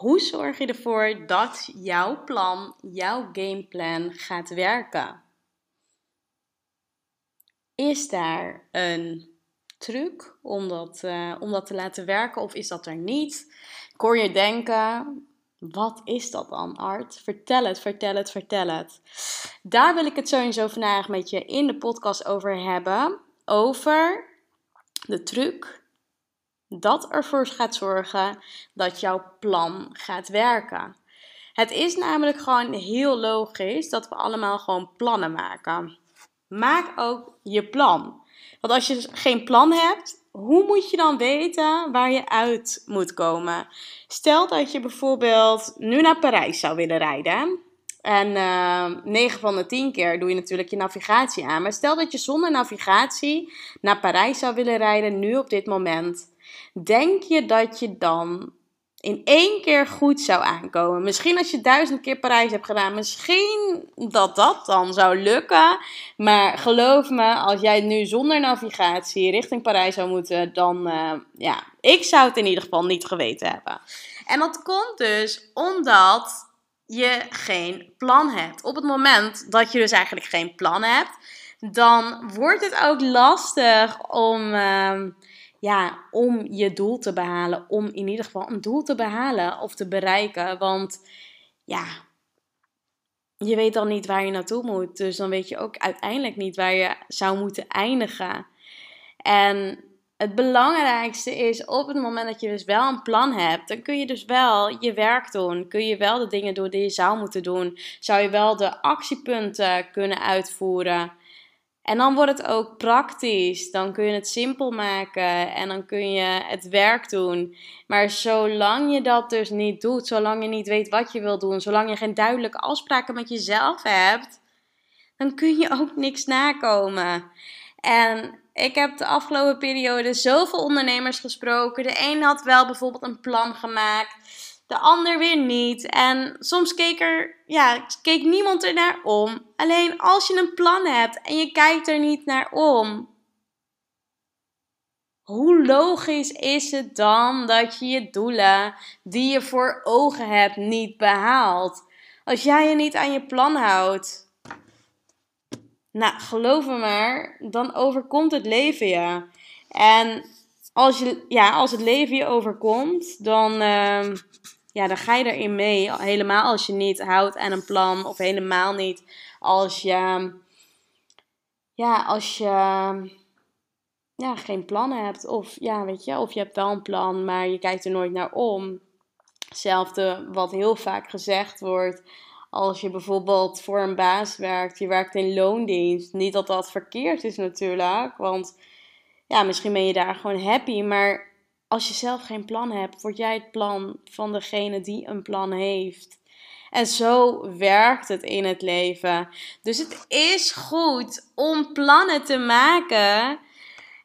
Hoe zorg je ervoor dat jouw plan, jouw gameplan gaat werken? Is daar een truc om dat, uh, om dat te laten werken of is dat er niet? Ik hoor je denken, wat is dat dan, Art? Vertel het, vertel het, vertel het. Daar wil ik het sowieso vandaag met je in de podcast over hebben. Over de truc dat ervoor gaat zorgen dat jouw plan gaat werken. Het is namelijk gewoon heel logisch dat we allemaal gewoon plannen maken. Maak ook je plan. Want als je geen plan hebt, hoe moet je dan weten waar je uit moet komen? Stel dat je bijvoorbeeld nu naar Parijs zou willen rijden. En uh, eh, 9 van de 10 keer doe je natuurlijk je navigatie aan. Maar stel dat je zonder navigatie naar Parijs zou willen rijden, nu op dit moment. Denk je dat je dan in één keer goed zou aankomen? Misschien als je duizend keer Parijs hebt gedaan, misschien dat dat dan zou lukken. Maar geloof me, als jij nu zonder navigatie richting Parijs zou moeten, dan uh, ja, ik zou het in ieder geval niet geweten hebben. En dat komt dus omdat je geen plan hebt. Op het moment dat je dus eigenlijk geen plan hebt, dan wordt het ook lastig om. Uh, ja, om je doel te behalen. Om in ieder geval een doel te behalen of te bereiken. Want ja, je weet dan niet waar je naartoe moet. Dus dan weet je ook uiteindelijk niet waar je zou moeten eindigen. En het belangrijkste is op het moment dat je dus wel een plan hebt, dan kun je dus wel je werk doen. Kun je wel de dingen doen die je zou moeten doen. Zou je wel de actiepunten kunnen uitvoeren. En dan wordt het ook praktisch. Dan kun je het simpel maken en dan kun je het werk doen. Maar zolang je dat dus niet doet, zolang je niet weet wat je wil doen, zolang je geen duidelijke afspraken met jezelf hebt, dan kun je ook niks nakomen. En ik heb de afgelopen periode zoveel ondernemers gesproken. De een had wel bijvoorbeeld een plan gemaakt de ander weer niet. En soms keek, er, ja, keek niemand er naar om. Alleen als je een plan hebt en je kijkt er niet naar om, hoe logisch is het dan dat je je doelen die je voor ogen hebt niet behaalt? Als jij je niet aan je plan houdt. Nou, geloof me maar, dan overkomt het leven je. En als, je, ja, als het leven je overkomt, dan, uh, ja, dan ga je erin mee. Helemaal als je niet houdt aan een plan. Of helemaal niet als je, ja, als je ja, geen plan hebt. Of ja, weet je, of je hebt wel een plan, maar je kijkt er nooit naar om. Hetzelfde wat heel vaak gezegd wordt. Als je bijvoorbeeld voor een baas werkt, je werkt in loondienst. Niet dat dat verkeerd is natuurlijk, want ja, misschien ben je daar gewoon happy, maar als je zelf geen plan hebt, word jij het plan van degene die een plan heeft. En zo werkt het in het leven. Dus het is goed om plannen te maken.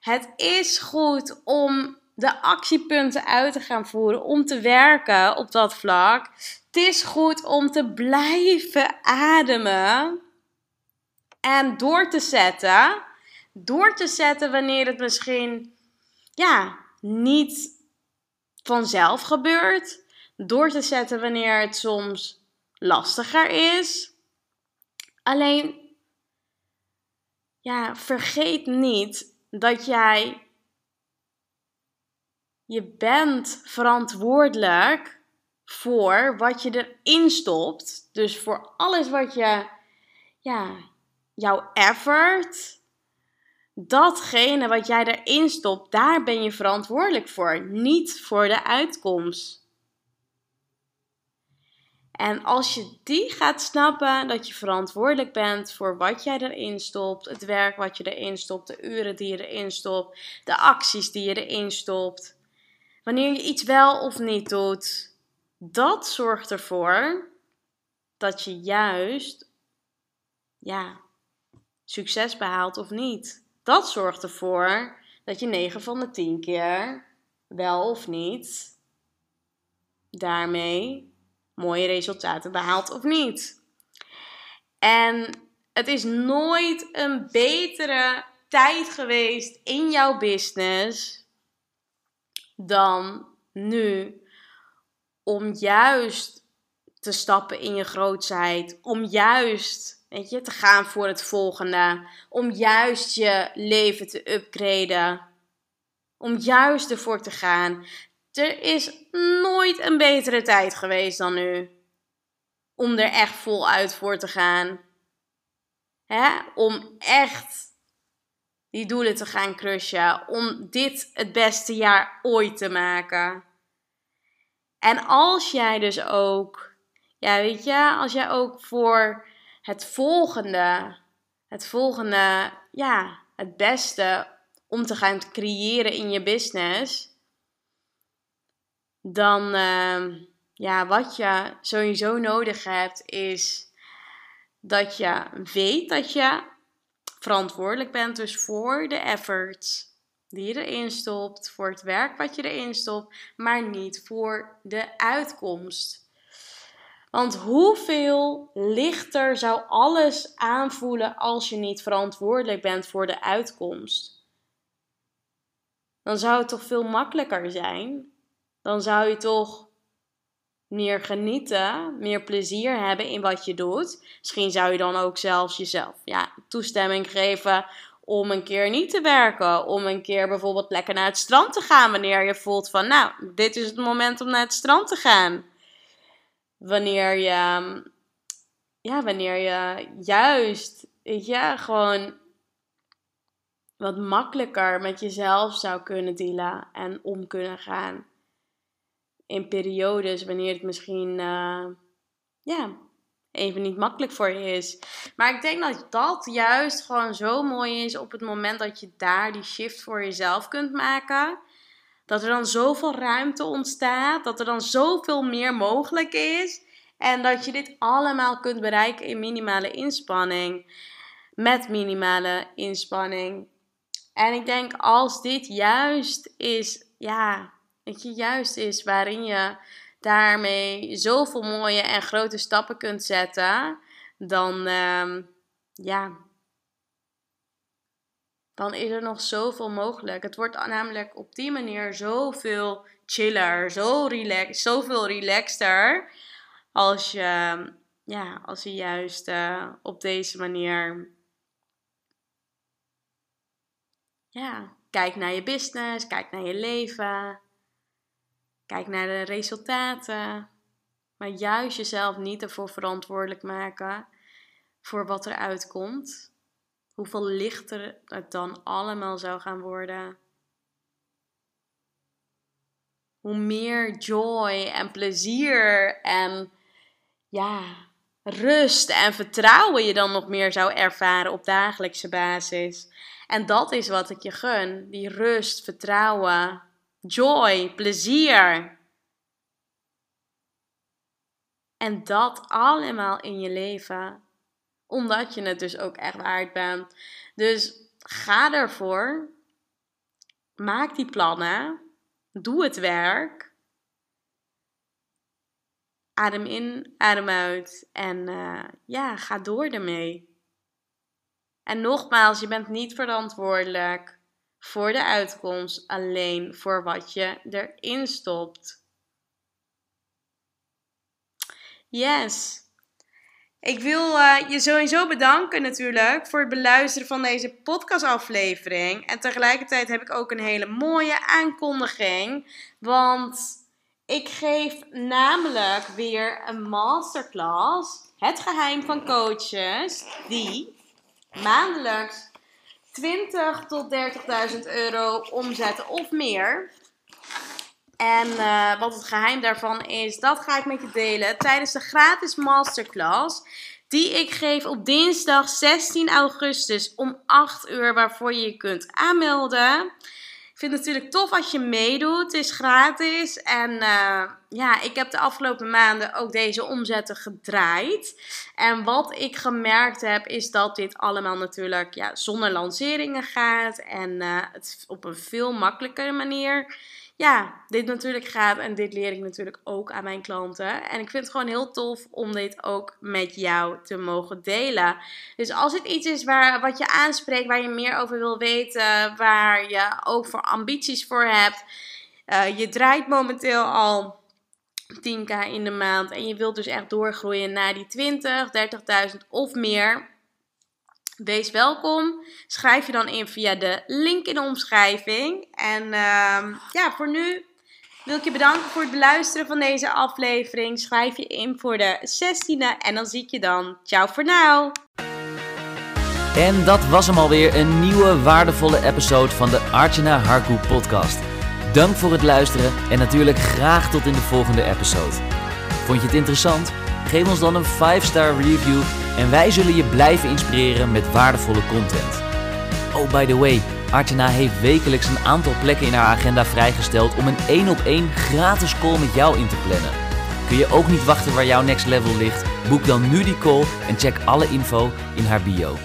Het is goed om de actiepunten uit te gaan voeren, om te werken op dat vlak. Het is goed om te blijven ademen en door te zetten. Door te zetten wanneer het misschien ja, niet vanzelf gebeurt. Door te zetten wanneer het soms lastiger is. Alleen, ja, vergeet niet dat jij je bent verantwoordelijk voor wat je erin stopt. Dus voor alles wat je, ja, jouw effort, datgene wat jij erin stopt, daar ben je verantwoordelijk voor, niet voor de uitkomst. En als je die gaat snappen, dat je verantwoordelijk bent voor wat jij erin stopt, het werk wat je erin stopt, de uren die je erin stopt, de acties die je erin stopt, wanneer je iets wel of niet doet, dat zorgt ervoor dat je juist ja, succes behaalt of niet. Dat zorgt ervoor dat je 9 van de 10 keer wel of niet daarmee mooie resultaten behaalt of niet. En het is nooit een betere tijd geweest in jouw business dan nu om juist te stappen in je grootheid, om juist weet je, te gaan voor het volgende, om juist je leven te upgraden, om juist ervoor te gaan. Er is nooit een betere tijd geweest dan nu om er echt voluit voor te gaan. Hè? Om echt die doelen te gaan crushen. Om dit het beste jaar ooit te maken. En als jij dus ook, ja weet je, als jij ook voor het volgende, het volgende, ja, het beste om te gaan creëren in je business, dan, uh, ja, wat je sowieso nodig hebt, is dat je weet dat je verantwoordelijk bent dus voor de efforts die je erin stopt, voor het werk wat je erin stopt, maar niet voor de uitkomst. Want hoeveel lichter zou alles aanvoelen als je niet verantwoordelijk bent voor de uitkomst? Dan zou het toch veel makkelijker zijn? Dan zou je toch meer genieten, meer plezier hebben in wat je doet. Misschien zou je dan ook zelfs jezelf ja, toestemming geven om een keer niet te werken. Om een keer bijvoorbeeld lekker naar het strand te gaan wanneer je voelt van, nou, dit is het moment om naar het strand te gaan. Wanneer je, ja, wanneer je juist, weet gewoon wat makkelijker met jezelf zou kunnen dealen en om kunnen gaan in periodes wanneer het misschien uh, ja, even niet makkelijk voor je is. Maar ik denk dat dat juist gewoon zo mooi is op het moment dat je daar die shift voor jezelf kunt maken. Dat er dan zoveel ruimte ontstaat, dat er dan zoveel meer mogelijk is. En dat je dit allemaal kunt bereiken in minimale inspanning. Met minimale inspanning. En ik denk als dit juist is, ja, weet je, juist is waarin je daarmee zoveel mooie en grote stappen kunt zetten, dan, uh, ja, dan is er nog zoveel mogelijk. Het wordt namelijk op die manier zoveel chiller, zo relax, zoveel relaxter als je, ja, als je juist uh, op deze manier, ja, kijkt naar je business, kijkt naar je leven. Kijk naar de resultaten. Maar juist jezelf niet ervoor verantwoordelijk maken voor wat er uitkomt. Hoeveel lichter het dan allemaal zou gaan worden. Hoe meer joy en plezier en ja, rust en vertrouwen je dan nog meer zou ervaren op dagelijkse basis. En dat is wat ik je gun: die rust, vertrouwen, joy, plezier. En dat allemaal in je leven. Omdat je het dus ook echt waard bent. Dus ga ervoor. Maak die plannen. Doe het werk. Adem in, adem uit. En uh, ja, ga door ermee. En nogmaals, je bent niet verantwoordelijk voor de uitkomst, alleen voor wat je erin stopt. Yes. Ik wil uh, je sowieso bedanken natuurlijk voor het beluisteren van deze podcastaflevering. En tegelijkertijd heb ik ook een hele mooie aankondiging. Want ik geef namelijk weer een masterclass. Het geheim van coaches. Die maandelijks 20 tot 30.000 euro omzetten of meer. En uh, wat het geheim daarvan is, dat ga ik met je delen tijdens de gratis masterclass. Die ik geef op dinsdag 16 augustus om 8 uur, waarvoor je je kunt aanmelden. Ik vind het natuurlijk tof als je meedoet. Het is gratis. En uh, ja, ik heb de afgelopen maanden ook deze omzetten gedraaid. En wat ik gemerkt heb, is dat dit allemaal natuurlijk ja, zonder lanceringen gaat. En uh, het op een veel makkelijkere manier ja, dit natuurlijk gaat. En dit leer ik natuurlijk ook aan mijn klanten. En ik vind het gewoon heel tof om dit ook met jou te mogen delen. Dus als het iets is waar, wat je aanspreekt, waar je meer over wil weten, waar je ook voor ambities voor hebt. Uh, je draait momenteel al 10k in de maand en je wilt dus echt doorgroeien naar die 20, 30.000 of meer. Wees welkom. Schrijf je dan in via de link in de omschrijving. En uh, ja, voor nu wil ik je bedanken voor het beluisteren van deze aflevering. Schrijf je in voor de 16e en dan zie ik je dan. Ciao voor nu. En dat was hem alweer, een nieuwe waardevolle episode van de Archana Harku podcast. Dank voor het luisteren en natuurlijk graag tot in de volgende episode. Vond je het interessant? Geef ons dan een 5-star review en wij zullen je blijven inspireren met waardevolle content. Oh, by the way, Artena heeft wekelijks een aantal plekken in haar agenda vrijgesteld om een 1 op 1 gratis call met jou in te plannen. Kun je ook niet wachten waar jouw next level ligt? Boek dan nu die call en check alle info in haar bio.